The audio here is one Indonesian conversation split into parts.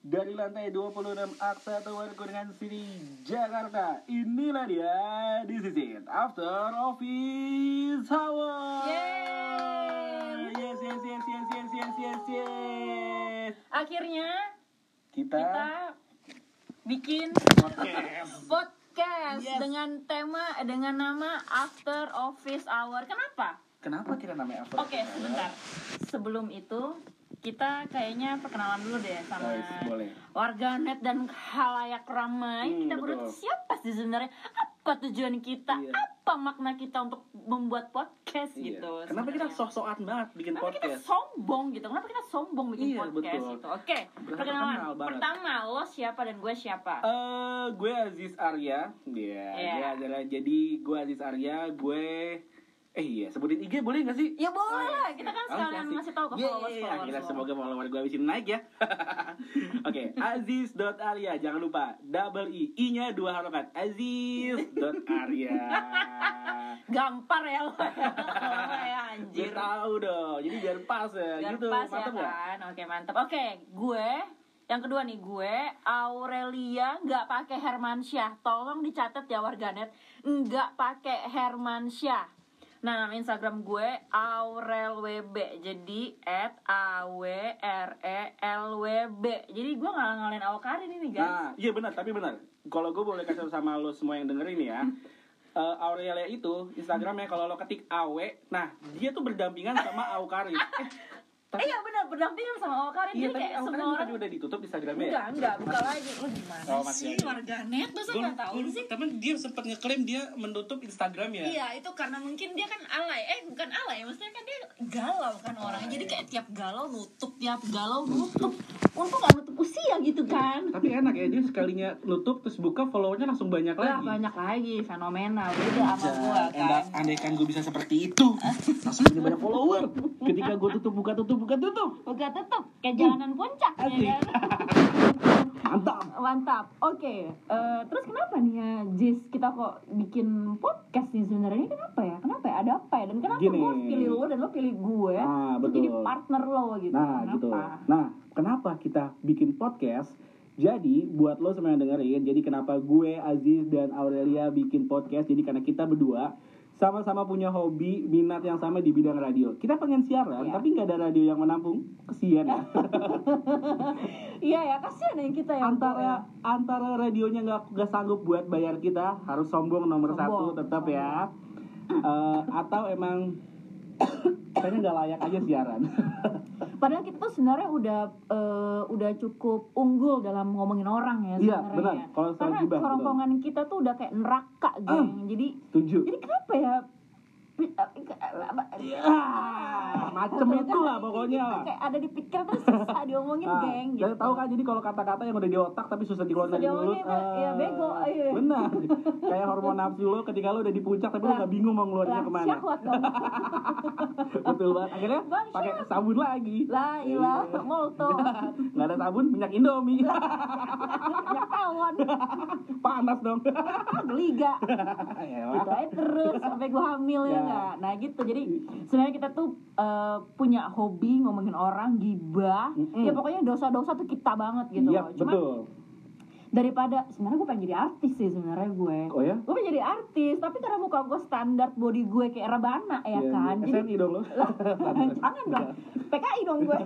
dari lantai 26 Aksa Tower Kuningan City, Jakarta. Inilah dia, this is it, After Office Hour. Yeay. Yes, yes, yes, yes, yes, yes, yes, yes. Akhirnya Kita, kita bikin podcast. podcast Yes. dengan tema dengan nama After Office Hour. Kenapa? Kenapa kita namanya After Oke, Hour? sebentar. Sebelum itu kita kayaknya perkenalan dulu deh sama boleh. warganet dan halayak ramai. Hmm, kita berdua betul. siapa sih sebenarnya? Apa tujuan kita? Iya. Apa makna kita untuk membuat podcast Iya. gitu? Kenapa kita sebenarnya? sok-sokan banget bikin Kenapa kita podcast? sombong gitu? Kenapa kita sombong bikin Iya, podcast betul. gitu? Oke, Berasa perkenalan. Pertama, lo siapa dan gue siapa? Eh, gue Aziz Arya. Dia, Iya. dia adalah jadi gue Aziz Arya, gue Eh iya, sebutin IG boleh gak sih? Ya boleh Oh, lah, iya. kita kan Oh, sekalian kasih. ngasih tahu ke Yeay, followers-followers akhirnya lo. semoga follower gue abis ini naik ya. Oke, Aziz.arya, jangan lupa double I, I-nya dua harokat. Aziz.arya. Gampar ya lo ya, ya Gue anjir. tahu dong, jadi biar pas ya, Biar gitu. pas ya nggak? kan? Oke mantap. Oke, gue yang kedua nih gue Aurelia nggak pakai Hermansyah. Tolong dicatat ya warganet, nggak pakai Hermansyah. Nah, nama Instagram gue aurelwb. Jadi at a w r e l w b. Jadi gue nggak ngalahin Awkarin ini guys. Nah, iya benar, tapi benar. Kalau gue boleh kasih sama lo semua yang dengerin ya. eh, Aurelia itu Instagramnya kalau lo ketik awe, nah dia tuh berdampingan sama Aukarin. Eh, Eh, iya benar berdampingan sama Awkarin. iya Jadi tapi kayak semua orang udah ditutup Instagramnya ya? Enggak, enggak, buka lagi. Lo gimana Oh, sih warganet? Masa nggak tahu gua- sih? Tapi dia sempat ngeklaim dia menutup Instagramnya. Iya, itu karena mungkin dia kan alay. Eh, bukan alay, maksudnya kan dia galau kan orangnya. Jadi kayak tiap galau nutup, tiap galau nutup. Untung gak nutup usia gitu kan. Tapi enak ya dia sekalinya nutup terus buka followernya langsung banyak Lah, lagi. banyak lagi fenomenal. Beda sama gua kan. andaikan gue bisa seperti itu, langsung punya banyak follower. Ketika gue tutup, buka tutup, buka tutup. Buka tutup kayak jalanan puncak ya kan. Mantap. Mantap. Oke, eh, terus kenapa nih ya, Jis? Kita kok bikin podcast nih sebenarnya? Ini Kenapa ya? Kenapa ya? Ada apa ya? Dan kenapa Gini. gue pilih lo dan lo pilih gue? Ah, untuk betul. jadi partner lo gitu. Nah, kenapa? gitu. Nah, kenapa kita bikin podcast? Jadi, buat lo semua yang dengerin, jadi kenapa gue, Aziz, dan Aurelia bikin podcast? Jadi karena kita berdua sama-sama punya hobi, minat yang sama di bidang radio. Kita pengen siaran, Iya. tapi nggak ada radio yang menampung. Kesian ya. Iya ya, kasihan ya kita ya. antara antara radionya nggak nggak sanggup buat bayar kita, harus sombong nomor Sombong, satu tetap ya. Eh, atau emang kayaknya nggak layak aja siaran. Padahal kita tuh sebenarnya udah eh, udah cukup unggul dalam ngomongin orang ya Iya, benar. Kalau soal Karena kerongkongan kita tuh udah kayak neraka, geng. Jadi Setuju. jadi kenapa ya? Pi- eh, Ya, macem itu lah pokoknya. Kayak ada di pikir terus susah diomongin, Ah, geng. Gitu. tahu kan jadi kalau kata-kata yang udah di otak tapi susah dikeluarin dari mulut. diomongin, ya, eh, bego, iya. Benar. Kayak hormon nafsu lo ketika lo udah di puncak tapi lo nggak bingung mau ngeluarinnya ke mana. syahwat dong. Betul banget. Akhirnya pakai sabun lagi. Lah, ilah, Iya. molto. Nggak ada sabun, minyak Indomie. Banyak tawon. Panas dong. Geliga. ya, gitu aja terus sampai gue hamil ya Ya. Nggak nah gitu jadi sebenarnya kita tuh eh, punya hobi ngomongin orang gibah Mm-mm. ya pokoknya dosa-dosa tuh kita banget gitu Iya, loh cuman betul. Daripada sebenarnya gue pengen jadi artis sih sebenarnya gue Oh ya? gue pengen jadi artis tapi karena muka gue standar body gue kayak rebana ya Iya, kan iya. jadi SNI dong lo. jangan dong PKI dong gue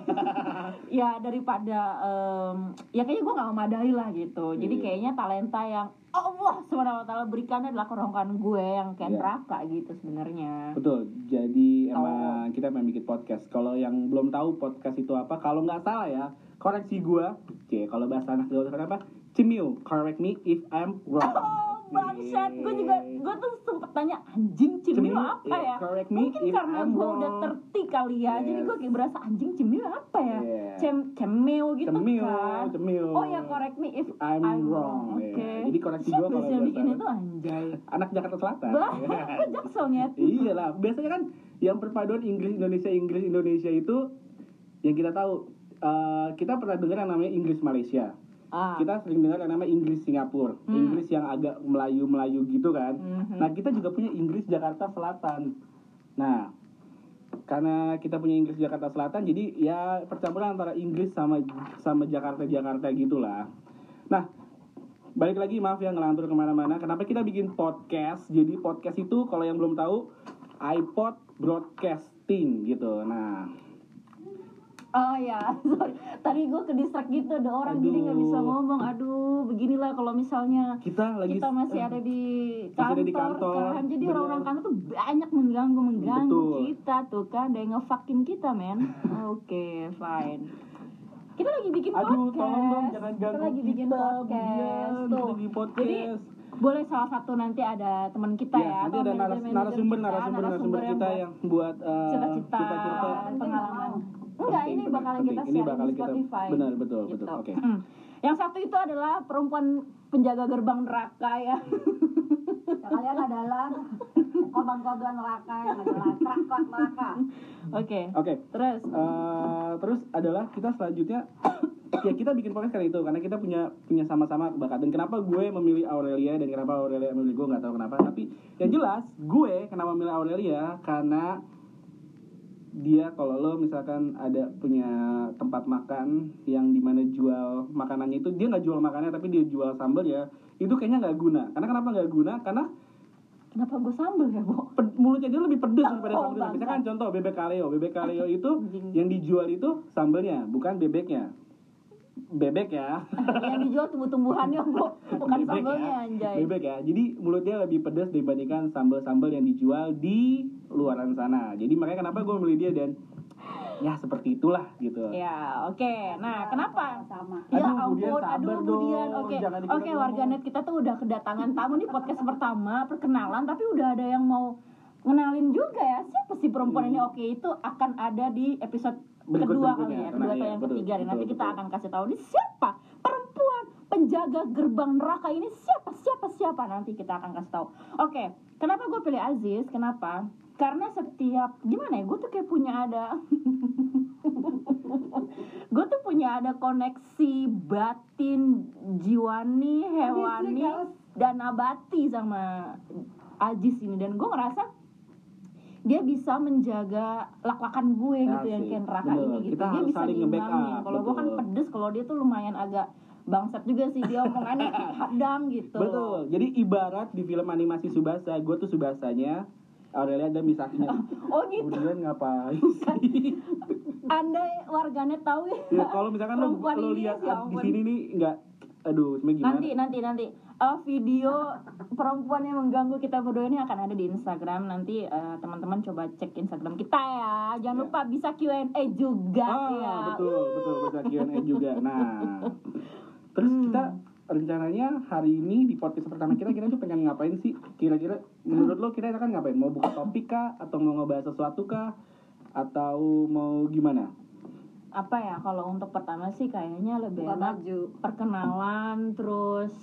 ya daripada em, ya kayaknya gue nggak memadai lah gitu jadi Iya. kayaknya talenta yang Allah SWT berikan adalah kerongkongan gue yang kayak Iya. neraka gitu sebenarnya Betul. Jadi Oh. emang kita memang bikin podcast. Kalau yang belum tahu podcast itu apa, kalau nggak salah ya, koreksi gua. C, kalau bahasa anak itu apa? Cemil. Correct me if I'm wrong. Oh bangsat, gue juga gue tuh sempet tanya anjing cemil Cemil, apa iya, ya? correct me Mungkin if karena I'm gue udah terti kali ya, jadi Yes. gue kayak berasa anjing cemil apa ya? Iya. Cem cemil gitu Cemil, kan? cemil. Oh ya correct me if I'm wrong. Oke. Iya. Jadi koreksi gua kalau yang bikin itu anjay? Anak Jakarta Selatan. Bah, gue jakselnya. iya lah. Biasanya kan yang perpaduan Inggris Indonesia Inggris Indonesia itu yang kita tahu eh, kita pernah dengar yang namanya Inggris Malaysia. Ah. Kita sering dengar yang namanya Inggris Singapura, Hmm. Inggris yang agak Melayu-Melayu gitu kan. Mhm. Nah, kita juga punya Inggris Jakarta Selatan. Nah, karena kita punya Inggris Jakarta Selatan jadi ya percampuran antara Inggris sama sama Jakarta Jakarta gitulah nah balik lagi maaf ya ngelantur ke mana-mana kenapa kita bikin podcast jadi podcast itu kalau yang belum tahu iPod broadcasting gitu nah Oh ya, sorry. Tadi gue ke distrak gitu, ada orang jadi nggak bisa Aduh. ngomong. Aduh, beginilah kalau misalnya kita lagi kita masih ada di kantor, ada di kantor, kan. Jadi orang-orang kantor tuh banyak mengganggu mengganggu Betul. kita tuh kan, ada yang ngefakin kita men. Oke, fine. Kita lagi bikin aduh podcast. tolong dong jangan kita ganggu lagi bikin kita, podcast. Budian. Tuh. Kita bikin podcast Jadi boleh salah satu nanti ada teman kita Ya, ya, nanti ada naras- narasumber kita, narasumber narasumber kita yang buat uh, cerita-cerita cerita-cerita pengalaman. Enggak, Penting, ini bakalan penting. kita Ini share bakal di kita- Spotify. benar, betul, Gitu. betul. Oke. Mm. Yang satu itu adalah perempuan penjaga gerbang neraka ya. Kalian adalah korban-korban neraka yang adalah trak-trak neraka. Oke. Oke. Terus Eh, terus adalah kita selanjutnya ya kita bikin podcast karena itu karena kita punya punya sama-sama bakat dan kenapa gue memilih Aurelia dan kenapa Aurelia memilih gue nggak tahu kenapa tapi yang jelas gue kenapa memilih Aurelia karena dia kalau lo misalkan ada punya tempat makan yang di mana jual makanannya itu dia nggak jual makanannya tapi dia jual sambal ya itu kayaknya nggak guna karena kenapa nggak guna karena kenapa gue sambel ya, Bo? ped- mulutnya dia lebih pedes daripada Oh. Misalkan contoh bebek kaleo, bebek kaleo itu yang dijual itu sambelnya, bukan bebeknya. Bebek ya. yang dijual tumbuh-tumbuhannya. Bukan Bebek sambelnya, ya. anjay. Bebek ya. Jadi mulutnya lebih pedas dibandingkan sambal-sambal yang dijual di luaran sana. Jadi makanya kenapa gue milih dia dan ya seperti itulah gitu. Ya, oke. Nah, kenapa? Sama. Ya ampun, sabar aduh dong. Budian. Oke, oke warganet kita tuh udah kedatangan tamu nih podcast pertama, perkenalan, tapi udah ada yang mau ngenalin juga ya siapa sih perempuan ini? Oke, itu akan ada di episode Hmm. Berikut- kedua kali ya, kedua atau iya, yang betul, ketiga. Dan betul, nanti kita betul. akan kasih tahu nih siapa perempuan penjaga gerbang neraka ini siapa siapa siapa nanti kita akan kasih tahu. Oke, kenapa gue pilih Aziz? Kenapa? Karena setiap gimana ya, gue tuh kayak punya ada gue tuh punya ada koneksi batin jiwani hewani dan nabati sama Ajis ini dan gue ngerasa dia bisa menjaga lak-lakan gue gitu yang Asik. kayak neraka Bener. ini gitu Kita dia bisa ngimbangin kalau gue kan pedes kalau dia tuh lumayan agak bangsat juga sih dia omongannya hadang gitu Betul. Jadi ibarat di film animasi Subasa, gue tuh Subasanya Aurelia dan Misakinya. oh gitu Kemudian ngapain sih? anda warganet tahu ya ya, kalau misalkan lo, lo ini, lihat ya di sini nih nggak aduh sebenarnya gimana? Nanti nanti nanti. Eh, video perempuan yang mengganggu kita berdua ini akan ada di Instagram. Nanti eh, teman-teman coba cek Instagram kita ya. Jangan Ya. lupa bisa Q&A juga ah ya. betul betul. Bisa Q&A juga. Nah terus Hmm. kita rencananya hari ini di podcast pertama kita kita tuh pengen ngapain sih? Kira-kira menurut lo kita akan ngapain? Mau buka topik kah? Atau mau ngebahas sesuatu kah? Atau mau gimana apa ya kalau untuk pertama sih kayaknya lebih Buka enak baju. perkenalan terus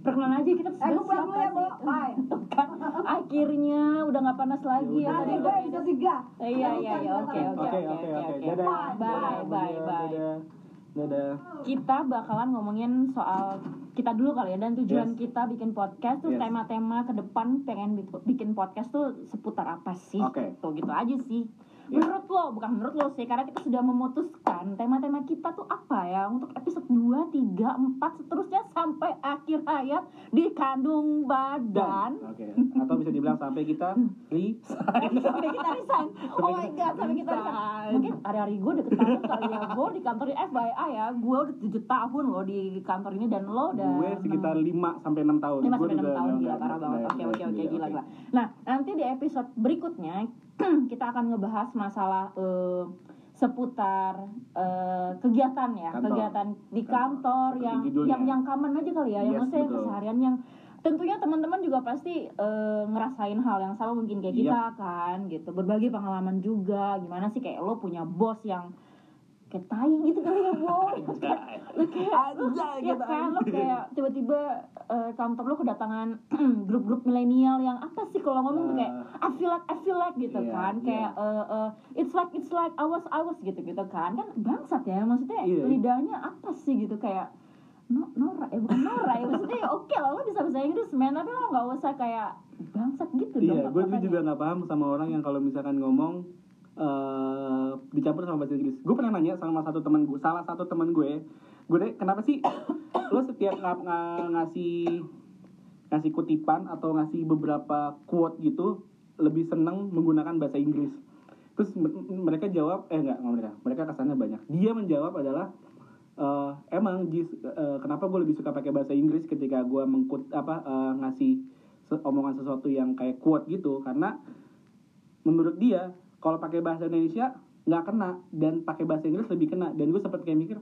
perkenalan aja kita Eh, gue pulang dulu ya. Bye. kan akhirnya udah nggak panas lagi ya, Ya tadi udah tiga. Eh, iya iya iya oke oke oke oke oke oke oke dadah bye bye bye dadah kita bakalan ngomongin soal kita dulu kali ya dan tujuan Yes. kita bikin podcast tuh Yes. tema-tema ke depan pengen bik- bikin podcast tuh seputar apa sih Oke. gitu gitu aja sih Ya. Menurut lo bukan menurut lo sih karena kita sudah memutuskan tema-tema kita tuh apa ya? Untuk episode 2, 3, 4 seterusnya sampai akhir hayat di kandung badan. Oke. Atau bisa dibilang sampai kita resign. Sampai kita resign. Oh my god sampai kita resign. mungkin hari-hari gue deket banget kali ya gue di kantor ini FYI ya. Gue udah 7 tahun loh di kantor ini dan lo udah gue sekitar 5 sampai 6 tahun. 5 Gue sampai 6 juga tahun gila parah banget. Oke oke oke gila gila. Nah, nanti di episode berikutnya kita akan ngebahas masalah eh, seputar eh, kegiatan ya, Kantor. kegiatan di Kantor. kantor yang judulnya. yang yang common aja kali ya, yang Yes, maksudnya betul. keseharian yang tentunya teman-teman juga pasti eh, ngerasain hal yang sama mungkin kayak Yap. kita kan gitu. Berbagi pengalaman juga. Gimana sih kayak lo punya bos yang kayak tai gitu kali ya, boy. lu kayak lu, ya gitu. kan lo kayak tiba-tiba eh, kantor lo kedatangan grup-grup milenial yang apa sih kalau ngomong tuh kayak I feel like I feel like gitu Iya, kan iya. kayak eh, eh, it's like it's like I was I was gitu gitu kan kan bangsat ya maksudnya Iya. lidahnya apa sih gitu kayak no, Nora ya bukan Nora ya maksudnya ya oke lah lo bisa bahasa Inggris men tapi lo nggak usah kayak bangsat gitu Iya, dong gue tuh apa-apanya. juga nggak paham sama orang yang kalau misalkan ngomong eh dicampur sama bahasa Inggris. Gue pernah nanya sama satu teman gue, salah satu teman gue, gue deh, kenapa sih lo setiap ng- ng- ngasih ngasih kutipan atau ngasih beberapa quote gitu lebih seneng menggunakan bahasa Inggris. Terus mereka jawab, eh enggak, enggak mereka, mereka kesannya banyak. Dia menjawab adalah eh, emang eh, kenapa gue lebih suka pakai bahasa Inggris ketika gue mengkut apa eh, ngasih omongan sesuatu yang kayak quote gitu karena menurut dia kalau pakai bahasa Indonesia nggak kena. Dan pakai bahasa Inggris lebih kena. Dan gue sempet kayak mikir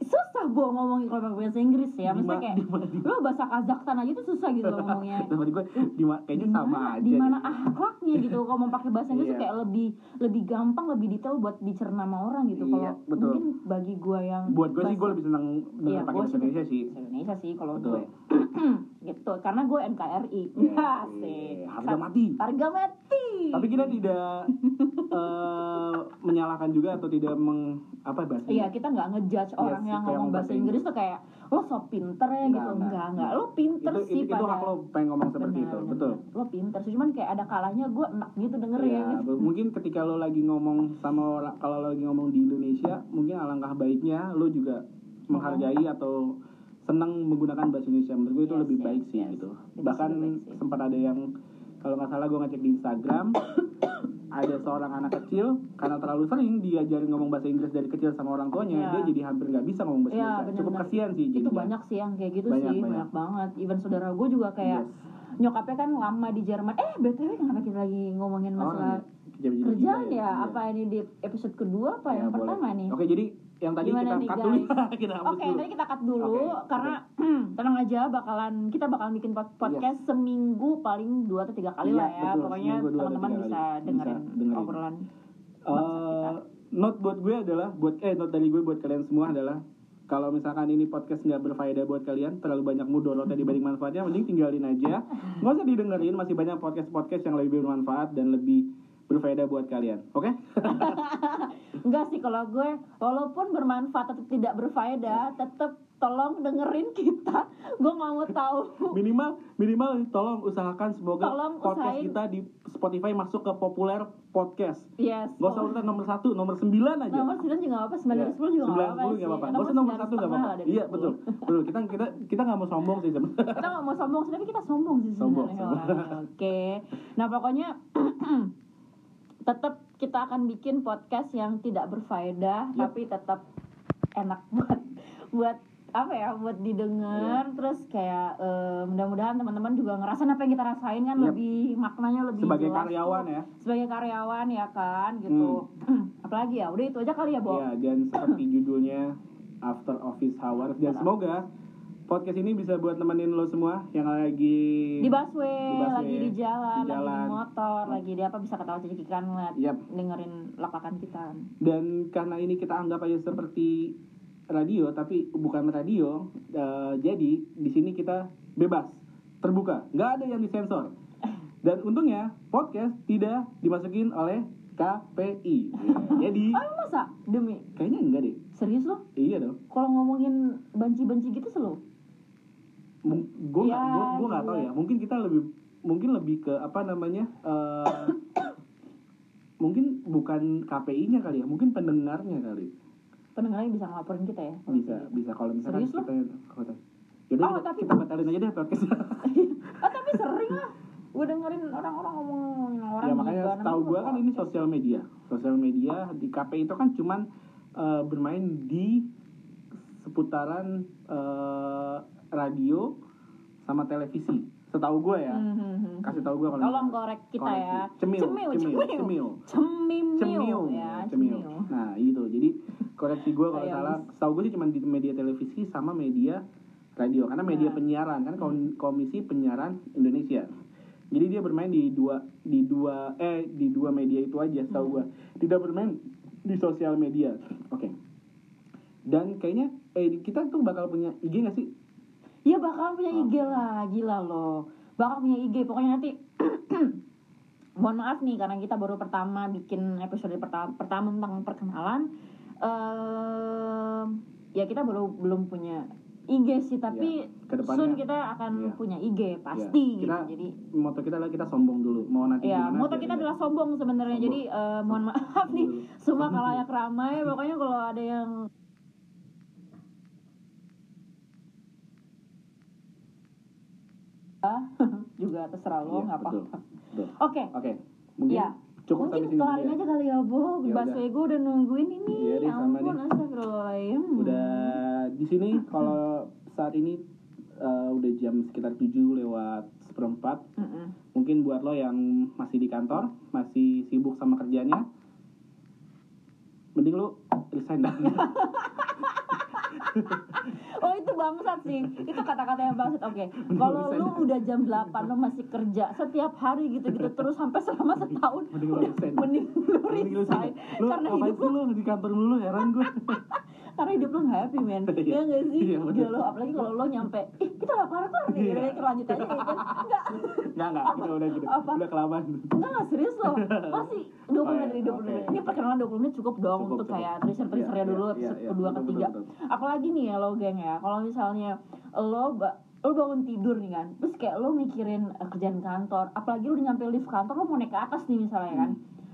susah gue ngomongin kalau pakai bahasa Inggris ya. Maksudnya kayak lo bahasa Kazakhstan aja tuh susah gitu loh ngomongnya Sama gue di ma- kayaknya sama aja di mana deh. akhlaknya gitu. Kalau mau pakai bahasa Inggris tuh Iya. kayak lebih lebih gampang lebih detail buat dicerna sama orang gitu. Iya, kalau betul. mungkin bagi gue yang buat gue sih gue lebih seneng dengan Iya, pakai bahasa Indonesia sih. Indonesia sih kalau gue gitu. Karena gue NKRI Iya, Asik. harga mati. harga mati. Tapi kita tidak eh, menyalahkan juga atau tidak meng apa bahasa Iya kita nggak ngejudge orang sih, yang ngomong bahasa Inggris tuh kayak lo so pinter ya gitu. Nggak. enggak enggak lo pinter itu, sih itu, itu pada hak lo pengen ngomong seperti Benar, itu. Benar, betul. lo pinter sih cuman kayak ada kalanya gue enak gitu denger ya, Ya, gitu mungkin ketika lo lagi ngomong sama orang kalau lo lagi ngomong di Indonesia mungkin alangkah baiknya lo juga menghargai atau senang menggunakan bahasa Indonesia menurut gue itu Yes, lebih yes, baik sih yes. gitu Lebih bahkan sih. sempat ada yang kalau nggak salah gue ngecek di Instagram ada seorang anak kecil karena terlalu sering diajarin ngomong bahasa Inggris dari kecil sama orang tuanya Ya. dia jadi hampir nggak bisa ngomong bahasa Iya, Indonesia cukup benar-benar. kasihan sih itu jadinya. banyak sih yang kayak gitu Banyak, sih banyak. banyak banget even saudara gue juga kayak Yes. nyokapnya kan lama di Jerman eh btw kenapa kita lagi ngomongin Oh, jadi kerjaan gila ya Iya. apa ini di episode kedua apa Ya, yang boleh. pertama nih oke jadi yang tadi Gimana kita cut dulu guys? kita hapus Oke, dulu tadi kita cut dulu Oke, karena tenang aja bakalan kita bakalan bikin pod- podcast seminggu paling dua atau tiga kali Iya, lah ya. betul, Pokoknya teman-teman bisa kali. dengerin, Bisa dengerin. obrolan. Eh, note buat gue adalah buat eh note dari gue buat kalian semua adalah kalau misalkan ini podcast nggak berfaedah buat kalian terlalu banyak mudorotnya dibanding manfaatnya mending tinggalin aja nggak usah didengerin masih banyak podcast podcast yang lebih bermanfaat dan lebih berfaedah buat kalian oke Enggak sih kalau gue walaupun bermanfaat atau tidak berfaedah, tetap tolong dengerin kita. Gue nggak mau tahu. minimal minimal tolong usahakan semoga Tolong podcast usahain. kita di Spotify masuk ke populer podcast Yes. Gak usah urutan nomor satu, nomor sembilan aja. Nomor 9 juga apa, 9 dari 10 juga nggak apa-apa 9 sih. nggak apa-apa. Nomor Gak usah nomor 9 satu nggak apa-apa. Iya 10. betul, betul. Kita kita kita nggak mau sombong sih sebenarnya. kita nggak mau sombong sebenarnya kita sombong sih Sombong, sebenarnya sombong. oke nah pokoknya tetap kita akan bikin podcast yang tidak berfaedah Yap. tapi tetap enak buat buat apa ya buat didengar terus kayak eh, mudah-mudahan teman-teman juga ngerasain apa yang kita rasain kan Yap. lebih maknanya lebih Sebagai jelas karyawan tuh. ya. sebagai karyawan ya kan gitu apalagi ya udah itu aja kali ya Bo Iya, dan seperti judulnya After Office Hours dan semoga podcast ini bisa buat nemenin lo semua yang lagi di busway, Di busway, lagi di jalan, di lagi jalan. di motor, lagi di apa bisa ketawa cekikan ngeliat Yap. dengerin lakakan kita. dan karena ini kita anggap aja seperti radio tapi bukan radio eh, jadi di sini kita bebas terbuka nggak ada yang disensor dan untungnya podcast tidak dimasukin oleh KPI jadi Oh masa? Demi kayaknya enggak deh serius lo? iya dong Kalau ngomongin banci-banci gitu selo? Gue Ya, gue nggak tahu ya. mungkin kita lebih mungkin lebih ke apa namanya eh, mungkin bukan KPI-nya kali ya mungkin pendengarnya kali. Pendengarnya bisa ngelaporin kita ya? bisa gitu. bisa. Kalau misalkan Serius kita kita Yaudah, Oh, kita, tapi- kita batalin aja deh podcast. Ah tapi sering lah. Gue dengerin orang-orang ngomongin orang ya makanya juga, tahu namanya gue kan ini sosial media. Sosial media di KPI itu kan cuman eh, bermain di seputaran eh, radio sama televisi setahu gue ya Hmm, hmm, hmm. kasih tahu gue kalau Tolong misalkan- korek kita koreksi. ya. Cemil, cemil, cemil, cemil, cemil. Cemil, cemil ya, cemil. cemil. Nah itu jadi koreksi gue kalau salah. Tahu gue sih cuma di media televisi sama media radio karena media Nah. penyiaran kan kom- komisi penyiaran Indonesia. Jadi dia bermain di dua di dua eh di dua media itu aja tahu Hmm. gue. Tidak bermain di sosial media. Oke. Dan kayaknya eh kita tuh bakal punya IG gak sih? Iya bakal punya Oh. IG lah, gila loh. Bakal punya IG, pokoknya nanti mohon maaf nih karena kita baru pertama bikin episode pertama pertama tentang perkenalan. Ehm, ya kita baru belum punya IG sih tapi Iya. Kedepannya- soon kita akan Iya. punya IG pasti Iya. Kita- gitu jadi moto kita adalah kita sombong dulu mau nanti ya gimana moto kita aja. adalah sombong sebenarnya jadi eh, mohon maaf nih Dulu. semua kalayak ramai pokoknya kalau ada yang juga terserah lo Iya, nggak apa-apa oke oke mungkin Iya. cukup mungkin kelarin ya. aja kali ya bu Ya bakso udah. gue udah nungguin ini Iya, ya sama ampun nih. astagfirullahaladzim udah di sini kalau saat ini eh, udah jam sekitar 7 lewat seperempat Mm-mm. mungkin buat lo yang masih di kantor masih sibuk sama kerjanya mending lo resign dah Oh itu bangsat sih. Itu kata-kata yang bangsat. Oke. Kalau lu udah jam 8 Lu masih kerja Setiap hari gitu-gitu Terus sampai selama setahun Mending lu udah. Mending lu resign. lo Karena hidup lu lo di kantor dulu heran gue Karena hidup lu happy men. Iya. Iya gak sih? Iya. Gila lo Apalagi kalau lo nyampe Ih kita gak kelar-kelar nih. Iya. Kita lanjut aja ya kan Enggak nggak nggak. Kita udah gitu Apa? udah kelamaan. Enggak gak serius loh. Masih 20 Oh, menit iya, dari 20 oke. menit Ini perkenalan 20 menit cukup dong Untuk kayak teaser-teasernya Iya, dulu Episode kedua ketiga. Apalagi nih ya lo geng ya. Kalau misalnya lo lo bangun tidur nih kan. Terus kayak lo mikirin eh, kerjaan kantor. Apalagi lo udah nyampe lift kantor lo mau naik ke atas nih misalnya kan.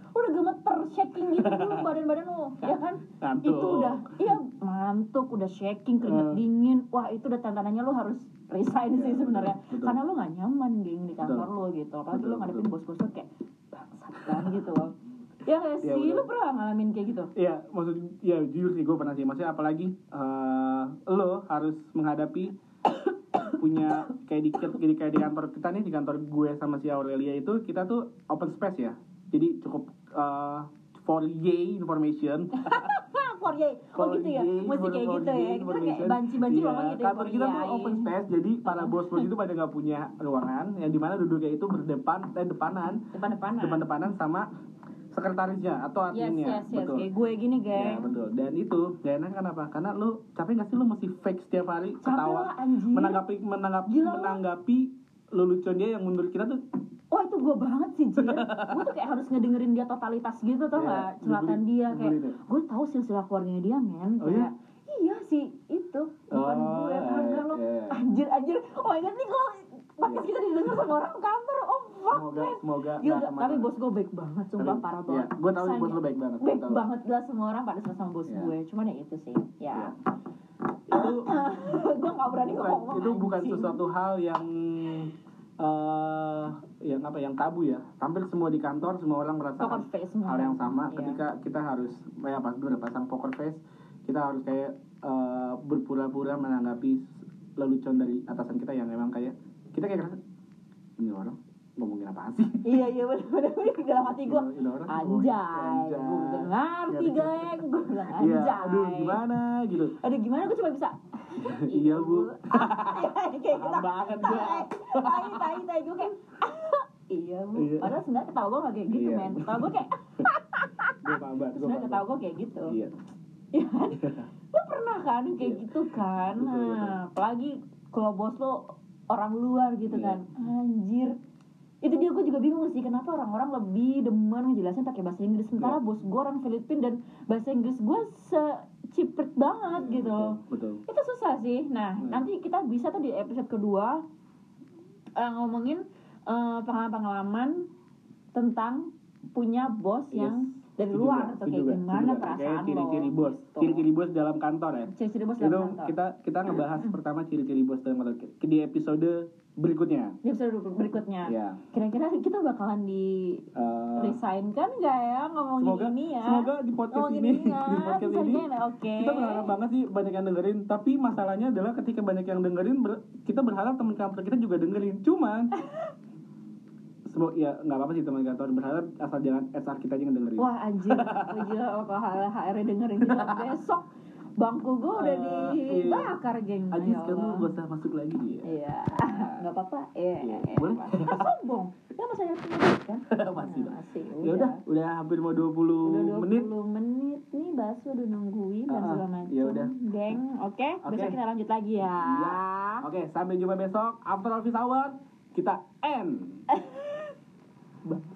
Lo udah gemeter shaking gitu dulu badan-badan lo ya kan? Ngantuk. itu udah iya ngantuk udah shaking keringet Eh. dingin. Wah itu udah tanda-tandanya lo harus resign Iya, sih sebenarnya. karena lo gak nyaman geng di kantor Betul. lo gitu. Apalagi Betul, lo ngadepin bos-bos lo kayak bangsat kan gitu loh ya Iya, sih betul. lo pernah ngalamin kayak gitu? Iya, maksud ya jujur sih gue pernah sih. Maksudnya apalagi eh, lo harus menghadapi punya kayak di kayak di, kayak di kantor kita nih di kantor gue sama si Aurelia itu kita tuh open space ya. Jadi cukup eh, for yay information. for yay oh For gitu ya? mesti for- kayak gitu ya? kita kayak banci-banci Iya, ngomong gitu ya, Kantor kita tuh open space, jadi para bos-bos itu pada nggak punya ruangan yang di mana duduknya itu berdepan dan depanan, depan-depanan. Depan-depanan sama sekretarisnya atau yes adminnya. yes yes. Betul. kayak gue gini Ya geng. betul. Dan itu gak enak kenapa karena lu capek gak sih lu mesti fake setiap hari ketawa lah menanggapi menanggapi Gila menanggapi lelucon dia yang menurut kita tuh wah itu gue banget sih Jir gue tuh kayak harus ngedengerin dia totalitas gitu tau Iya, gak celatan dia kayak ya? gue tahu silsilah keluarganya dia men. Oh, kayak iya sih itu. Bukan Oh, gue partner lo. iya. anjir anjir. Oh my god nih kalau podcast Iya. kita didengar sama orang kantor oh fuck semoga man semoga Gila, nggak tapi bos gue baik banget, sumpah Tapi- parah iya, banget. gue tahu Kesannya. bos lu baik banget gue baik banget lah semua orang pada sama bos Iya. gue cuman ya itu sih ya Iya. itu gue gak berani bukan, ngomong itu bukan anjing. sesuatu hal yang eh yang apa yang tabu ya hampir semua di kantor semua orang poker merasakan face semua hal yang sama Iya. ketika kita harus ya pas udah pasang poker face kita harus kayak eh, berpura-pura menanggapi lelucon dari atasan kita yang emang kayak kita kayak ngerasa ini orang ngomongin apaan sih iya iya bener. dalam hati gue anjay gue udah ngerti Iya. geng gue bilang Iya, anjay aduh gimana gitu aduh gimana gue cuma bisa Iya, Bu. Ah, kayak gitu banget gue. tai tai tai gue kayak iya bu Iya. padahal sebenarnya ketawa gue gak kayak gitu Iya. men ketawa gue kayak gue paham banget sebenarnya ketawa gue kayak gitu iya Iya kan? Lo pernah kan kayak Iya. gitu kan? Nah, apalagi kalau bos lo orang luar gitu Iya. kan. Anjir. Itu dia gue juga bingung sih kenapa orang-orang lebih demen ngejelasin pakai bahasa Inggris sementara Iya. bos gue orang Filipin dan bahasa Inggris gue secipret banget gitu. betul Itu susah sih. Nah, nanti kita bisa tuh di episode kedua eh, ngomongin eh, pengalaman-pengalaman tentang punya bos Yes. yang dari Itu luar juga, atau itu kayak juga, itu gimana juga. perasaan Kayak lo. ciri-ciri bos gitu. ciri-ciri bos dalam kantor ya Ciri-ciri bos itu dalam kantor. kita kita ngebahas pertama ciri-ciri bos dalam kantor di episode berikutnya Di episode berikutnya. ya Kira-kira kita bakalan di eh, resign kan nggak ya ngomongin semoga ini ya? semoga di podcast ini ya. di podcast ini ya, Oke. kita berharap banget sih banyak yang dengerin tapi masalahnya adalah ketika banyak yang dengerin ber- kita berharap teman kantor kita juga dengerin cuman semoga ya nggak apa-apa sih teman kantor berharap asal jangan SR kita aja yang dengerin Wah anjir, Wah, gila kalau HR dengerin kita besok bangku gue udah Eh, dibakar geng. Ajis Ya kamu gak usah masuk lagi ya Iya, nggak apa-apa. Iya, Iya, iya. boleh. Kan sombong. Ya masa yang punya kan? Masih Nah, lah. Masih. ya udah udah hampir mau 20 Udah 20 menit menit. nih bakso udah nungguin dan Ah, segala macam. ya udah. Geng, oke. Oke. Besok kita lanjut lagi ya. Iya. oke sampai jumpa besok after office hour kita end Bye.